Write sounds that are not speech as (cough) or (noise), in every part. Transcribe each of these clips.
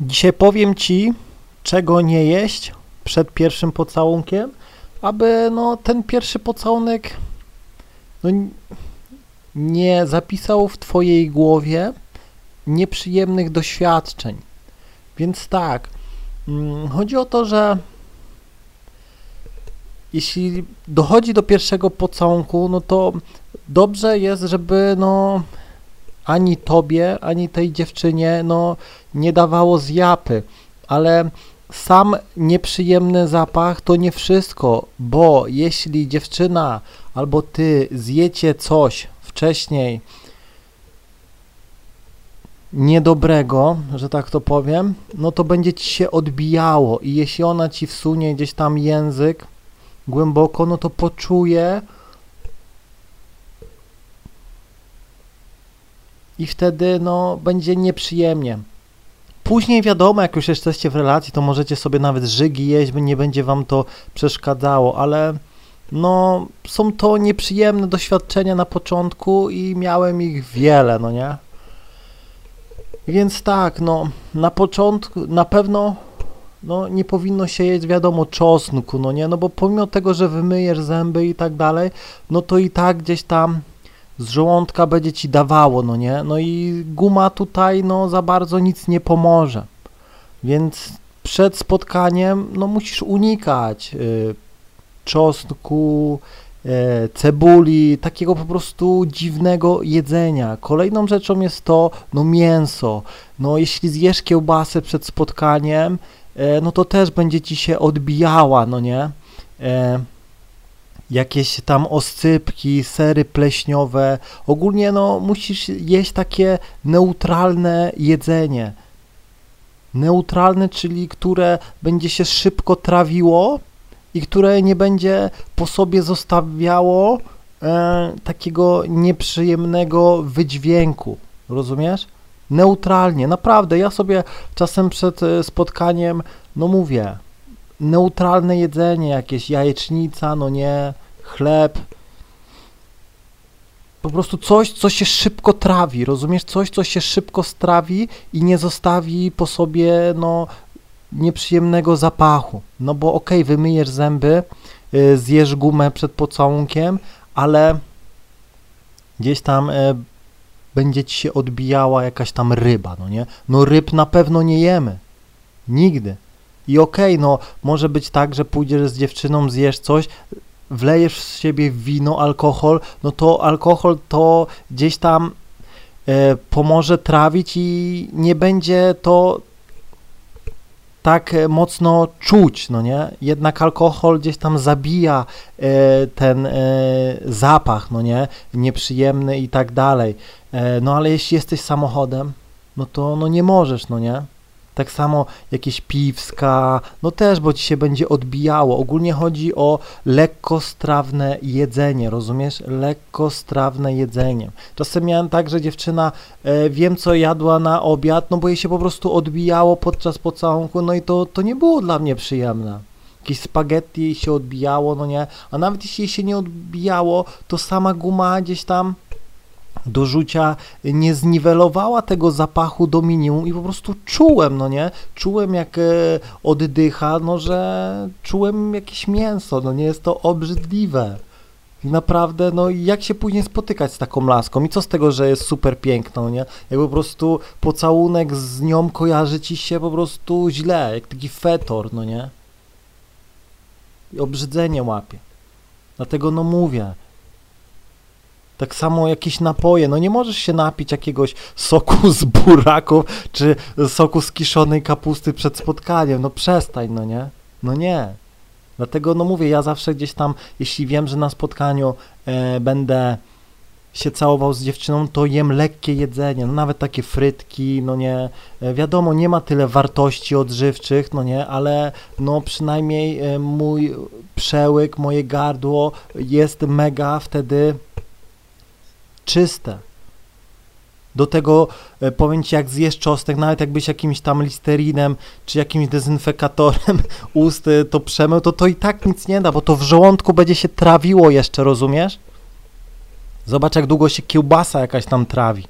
Dzisiaj powiem Ci, czego nie jeść przed pierwszym pocałunkiem, aby no, ten pierwszy pocałunek no, nie zapisał w Twojej głowie nieprzyjemnych doświadczeń. Więc tak, mm, chodzi o to, że jeśli dochodzi do pierwszego pocałunku, no to dobrze jest, żeby no ani tobie, ani tej dziewczynie no nie dawało zjapy, ale sam nieprzyjemny zapach to nie wszystko, bo jeśli dziewczyna albo ty zjecie coś wcześniej niedobrego, że tak to powiem, no to będzie ci się odbijało. I jeśli ona ci wsunie gdzieś tam język głęboko, no to poczuje i wtedy no będzie nieprzyjemnie. Później wiadomo, jak już jesteście w relacji, to możecie sobie nawet żygi jeść, nie będzie wam to przeszkadzało, ale no są to nieprzyjemne doświadczenia na początku i miałem ich wiele, no nie? Więc tak, no na początku na pewno no nie powinno się jeść wiadomo czosnku, no nie? No bo pomimo tego, że wymyjesz zęby i tak dalej, no to i tak gdzieś tam z żołądka będzie ci dawało, no nie? No i guma tutaj no za bardzo nic nie pomoże. Więc przed spotkaniem no musisz unikać y, czosnku, y, cebuli, takiego po prostu dziwnego jedzenia. Kolejną rzeczą jest to no mięso. No jeśli zjesz kiełbasę przed spotkaniem, e, no to też będzie ci się odbijała, no nie? E, jakieś tam oscypki, sery pleśniowe. Ogólnie no musisz jeść takie neutralne jedzenie. Neutralne, czyli które będzie się szybko trawiło i które nie będzie po sobie zostawiało e, takiego nieprzyjemnego wydźwięku. Rozumiesz? Neutralnie, naprawdę. Ja sobie czasem przed e, spotkaniem, no mówię, neutralne jedzenie, jakieś jajecznica, no nie, chleb. Po prostu coś, co się szybko trawi, rozumiesz? Coś, co się szybko strawi i nie zostawi po sobie, no, nieprzyjemnego zapachu. No bo okej, wymyjesz zęby, y, zjesz gumę przed pocałunkiem, ale gdzieś tam y, będzie ci się odbijała jakaś tam ryba, no nie? No ryb na pewno nie jemy. Nigdy. I okej, no może być tak, że pójdziesz z dziewczyną, zjesz coś, wlejesz z siebie wino, alkohol, no to alkohol to gdzieś tam e, pomoże trawić i nie będzie to tak e, mocno czuć, no nie? Jednak alkohol gdzieś tam zabija e, ten e, zapach, no nie? Nieprzyjemny i tak dalej. E, no ale jeśli jesteś samochodem, no to no nie możesz, no nie? Tak samo jakieś piwska, no też, bo ci się będzie odbijało. Ogólnie chodzi o lekkostrawne jedzenie, rozumiesz? Lekkostrawne jedzenie. Czasem miałem tak, że dziewczyna e, wiem co jadła na obiad, no bo jej się po prostu odbijało podczas pocałunku, no i to, to nie było dla mnie przyjemne. Jakieś spaghetti się odbijało, no nie? A nawet jeśli się nie odbijało, to sama guma gdzieś tam do rzucia nie zniwelowała tego zapachu do minimum i po prostu czułem, no nie? Czułem jak e, oddycha, no że czułem jakieś mięso, no nie jest to obrzydliwe. I naprawdę, no jak się później spotykać z taką laską i co z tego, że jest super piękna, no nie? Jak po prostu pocałunek z nią kojarzy ci się po prostu źle, jak taki fetor, no nie? I obrzydzenie łapie. Dlatego no mówię, tak samo jakieś napoje. No nie możesz się napić jakiegoś soku (laughs) z buraków czy soku z kiszonej kapusty przed spotkaniem. No przestań, no nie? No nie. Dlatego no mówię, ja zawsze gdzieś tam, jeśli wiem, że na spotkaniu e, będę się całował z dziewczyną, to jem lekkie jedzenie, no nawet takie frytki, no nie, e, wiadomo, nie ma tyle wartości odżywczych, no nie, ale no przynajmniej e, mój przełyk, moje gardło jest mega wtedy czyste. Do tego e, powiem Ci, jak zjesz czosnek, nawet jakbyś jakimś tam listerinem czy jakimś dezynfekatorem (laughs) ust e, to przemył, to to i tak nic nie da, bo to w żołądku będzie się trawiło jeszcze, rozumiesz? Zobacz, jak długo się kiełbasa jakaś tam trawi.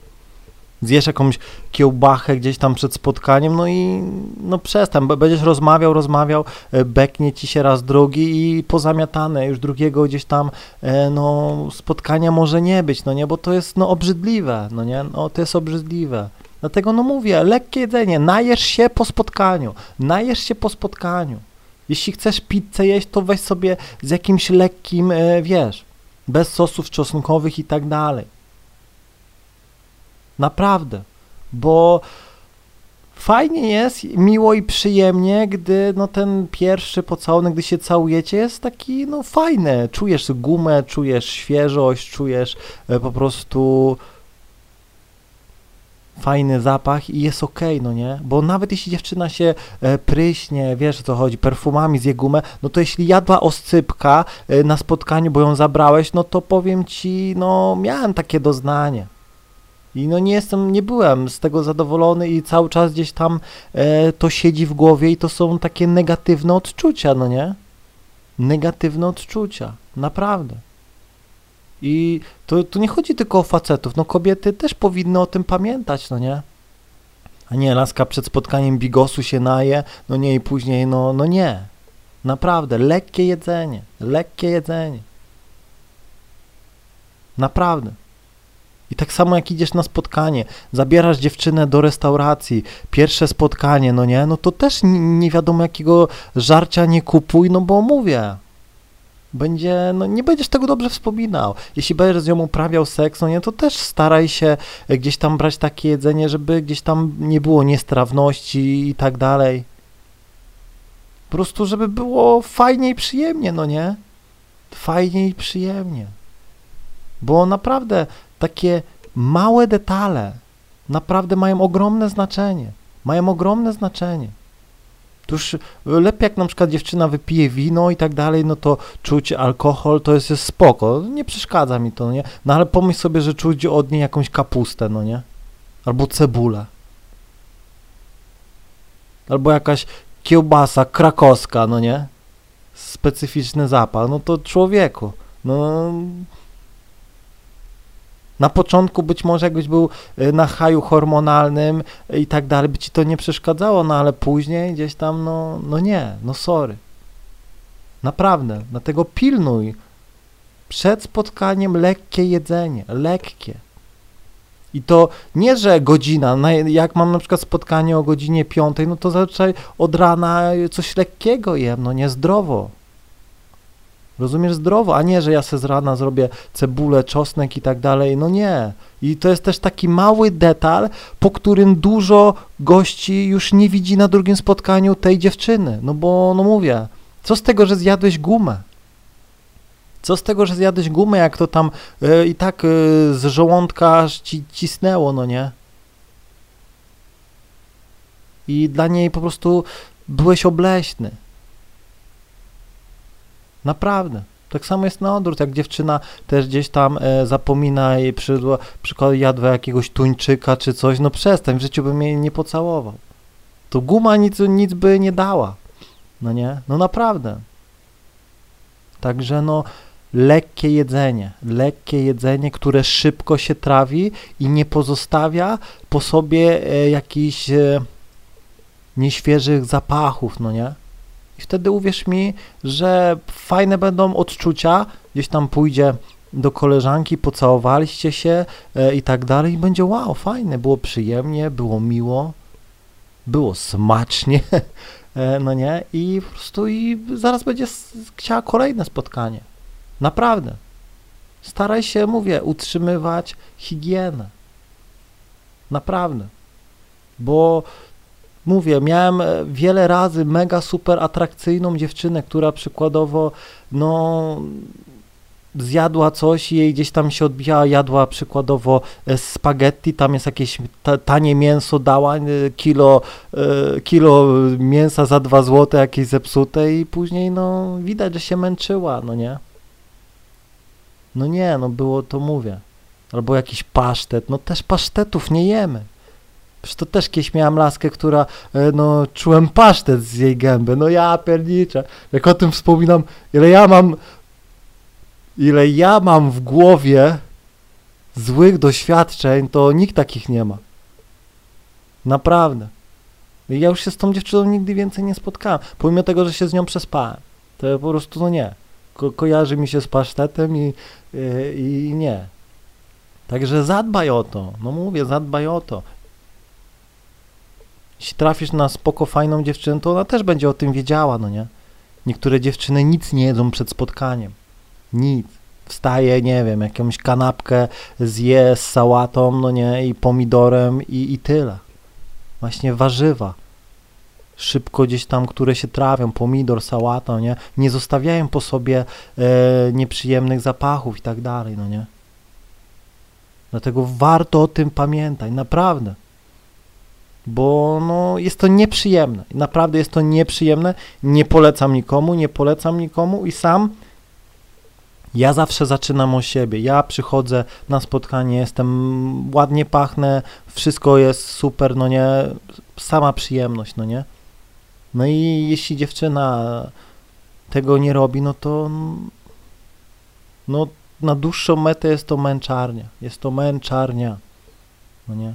Zjesz jakąś kiełbachę gdzieś tam przed spotkaniem, no i no przestań, będziesz rozmawiał, rozmawiał, e, beknie ci się raz drugi i pozamiatane, już drugiego gdzieś tam e, no spotkania może nie być, no nie, bo to jest no obrzydliwe, no nie, no to jest obrzydliwe. Dlatego no mówię, lekkie jedzenie, najesz się po spotkaniu, najesz się po spotkaniu. Jeśli chcesz pizzę jeść, to weź sobie z jakimś lekkim, e, wiesz, bez sosów czosnkowych i tak dalej. Naprawdę, bo fajnie jest, miło i przyjemnie, gdy no ten pierwszy pocałunek, gdy się całujecie, jest taki no fajny. Czujesz gumę, czujesz świeżość, czujesz e, po prostu fajny zapach i jest okej, okay, no nie? Bo nawet jeśli dziewczyna się e, pryśnie, wiesz o co chodzi, perfumami zje gumę, no to jeśli jadła oscypka e, na spotkaniu, bo ją zabrałeś, no to powiem ci, no miałem takie doznanie. I no nie jestem, nie byłem z tego zadowolony i cały czas gdzieś tam e, to siedzi w głowie i to są takie negatywne odczucia, no nie? Negatywne odczucia, naprawdę. I to, to nie chodzi tylko o facetów, no kobiety też powinny o tym pamiętać, no nie? A nie, laska przed spotkaniem bigosu się naje, no nie i później, no, no nie. Naprawdę, lekkie jedzenie, lekkie jedzenie. Naprawdę. I tak samo jak idziesz na spotkanie, zabierasz dziewczynę do restauracji, pierwsze spotkanie, no nie, no to też nie wiadomo jakiego żarcia nie kupuj, no bo mówię, będzie, no nie będziesz tego dobrze wspominał. Jeśli będziesz z nią uprawiał seks, no nie, to też staraj się gdzieś tam brać takie jedzenie, żeby gdzieś tam nie było niestrawności i tak dalej. Po prostu, żeby było fajnie i przyjemnie, no nie? Fajnie i przyjemnie. Bo naprawdę takie małe detale naprawdę mają ogromne znaczenie. Mają ogromne znaczenie. To już lepiej jak na przykład dziewczyna wypije wino i tak dalej, no to czuć alkohol to jest, jest spoko, nie przeszkadza mi to, no nie? No ale pomyśl sobie, że czuć od niej jakąś kapustę, no nie? Albo cebulę. Albo jakaś kiełbasa krakowska, no nie? Specyficzny zapach, no to człowieku, no na początku być może jakbyś był y, na haju hormonalnym i tak dalej, by ci to nie przeszkadzało, no ale później gdzieś tam, no, no nie, no sorry. Naprawdę, dlatego pilnuj. Przed spotkaniem lekkie jedzenie, lekkie. I to nie, że godzina, jak mam na przykład spotkanie o godzinie piątej, no to zazwyczaj od rana coś lekkiego jem, no niezdrowo. Rozumiesz zdrowo, a nie, że ja se z rana zrobię cebulę, czosnek i tak dalej. No nie. I to jest też taki mały detal, po którym dużo gości już nie widzi na drugim spotkaniu tej dziewczyny. No bo, no mówię, co z tego, że zjadłeś gumę? Co z tego, że zjadłeś gumę, jak to tam y, i tak y, z żołądka ci cisnęło, no nie? I dla niej po prostu byłeś obleśny. Naprawdę. Tak samo jest na odwrót, jak dziewczyna też gdzieś tam e, zapomina i przy, przykład jadła jakiegoś tuńczyka czy coś, no przestań, w życiu bym jej nie pocałował. To guma nic, nic by nie dała. No nie? No naprawdę. Także no lekkie jedzenie, lekkie jedzenie, które szybko się trawi i nie pozostawia po sobie e, jakichś e, nieświeżych zapachów, no nie? I wtedy uwierz mi, że fajne będą odczucia, gdzieś tam pójdzie do koleżanki, pocałowaliście się e, i tak dalej i będzie wow, fajne, było przyjemnie, było miło, było smacznie, (laughs) e, no nie, i po prostu i zaraz będzie chciała kolejne spotkanie. Naprawdę. Staraj się, mówię, utrzymywać higienę. Naprawdę. Bo mówię, miałem e, wiele razy mega super atrakcyjną dziewczynę, która przykładowo, no, zjadła coś i jej gdzieś tam się odbijała, jadła przykładowo e, spaghetti, tam jest jakieś tanie mięso, dała e, kilo, kilo mięsa za dwa złote, jakieś zepsute i później, no, widać, że się męczyła, no nie? No nie, no było to, mówię. Albo jakiś pasztet, no też pasztetów nie jemy. Przecież to też kiedyś miałam laskę, która, e, no, czułem pasztet z jej gęby. No ja pierniczę. Jak o tym wspominam, ile ja mam, ile ja mam w głowie złych doświadczeń, to nikt takich nie ma. Naprawdę. Ja już się z tą dziewczyną nigdy więcej nie spotkałem. Pomimo tego, że się z nią przespałem. To po prostu no nie. Ko kojarzy mi się z pasztetem i, yy, i nie. Także zadbaj o to. No mówię, zadbaj o to. Jeśli trafisz na spoko, fajną dziewczynę, to ona też będzie o tym wiedziała, no nie? Niektóre dziewczyny nic nie jedzą przed spotkaniem. Nic. Wstaje, nie wiem, jakąś kanapkę zje z sałatą, no nie, i pomidorem i, i tyle. Właśnie warzywa. Szybko gdzieś tam, które się trawią, pomidor, sałata, nie? Nie zostawiają po sobie e, nieprzyjemnych zapachów i tak dalej, no nie? Dlatego warto o tym pamiętać, naprawdę. Bo no, jest to nieprzyjemne. Naprawdę jest to nieprzyjemne. Nie polecam nikomu, nie polecam nikomu i sam ja zawsze zaczynam o siebie. Ja przychodzę na spotkanie, jestem ładnie pachnę, wszystko jest super, no nie, sama przyjemność, no nie. No i jeśli dziewczyna tego nie robi, no to no na dłuższą metę jest to męczarnia. Jest to męczarnia. No nie.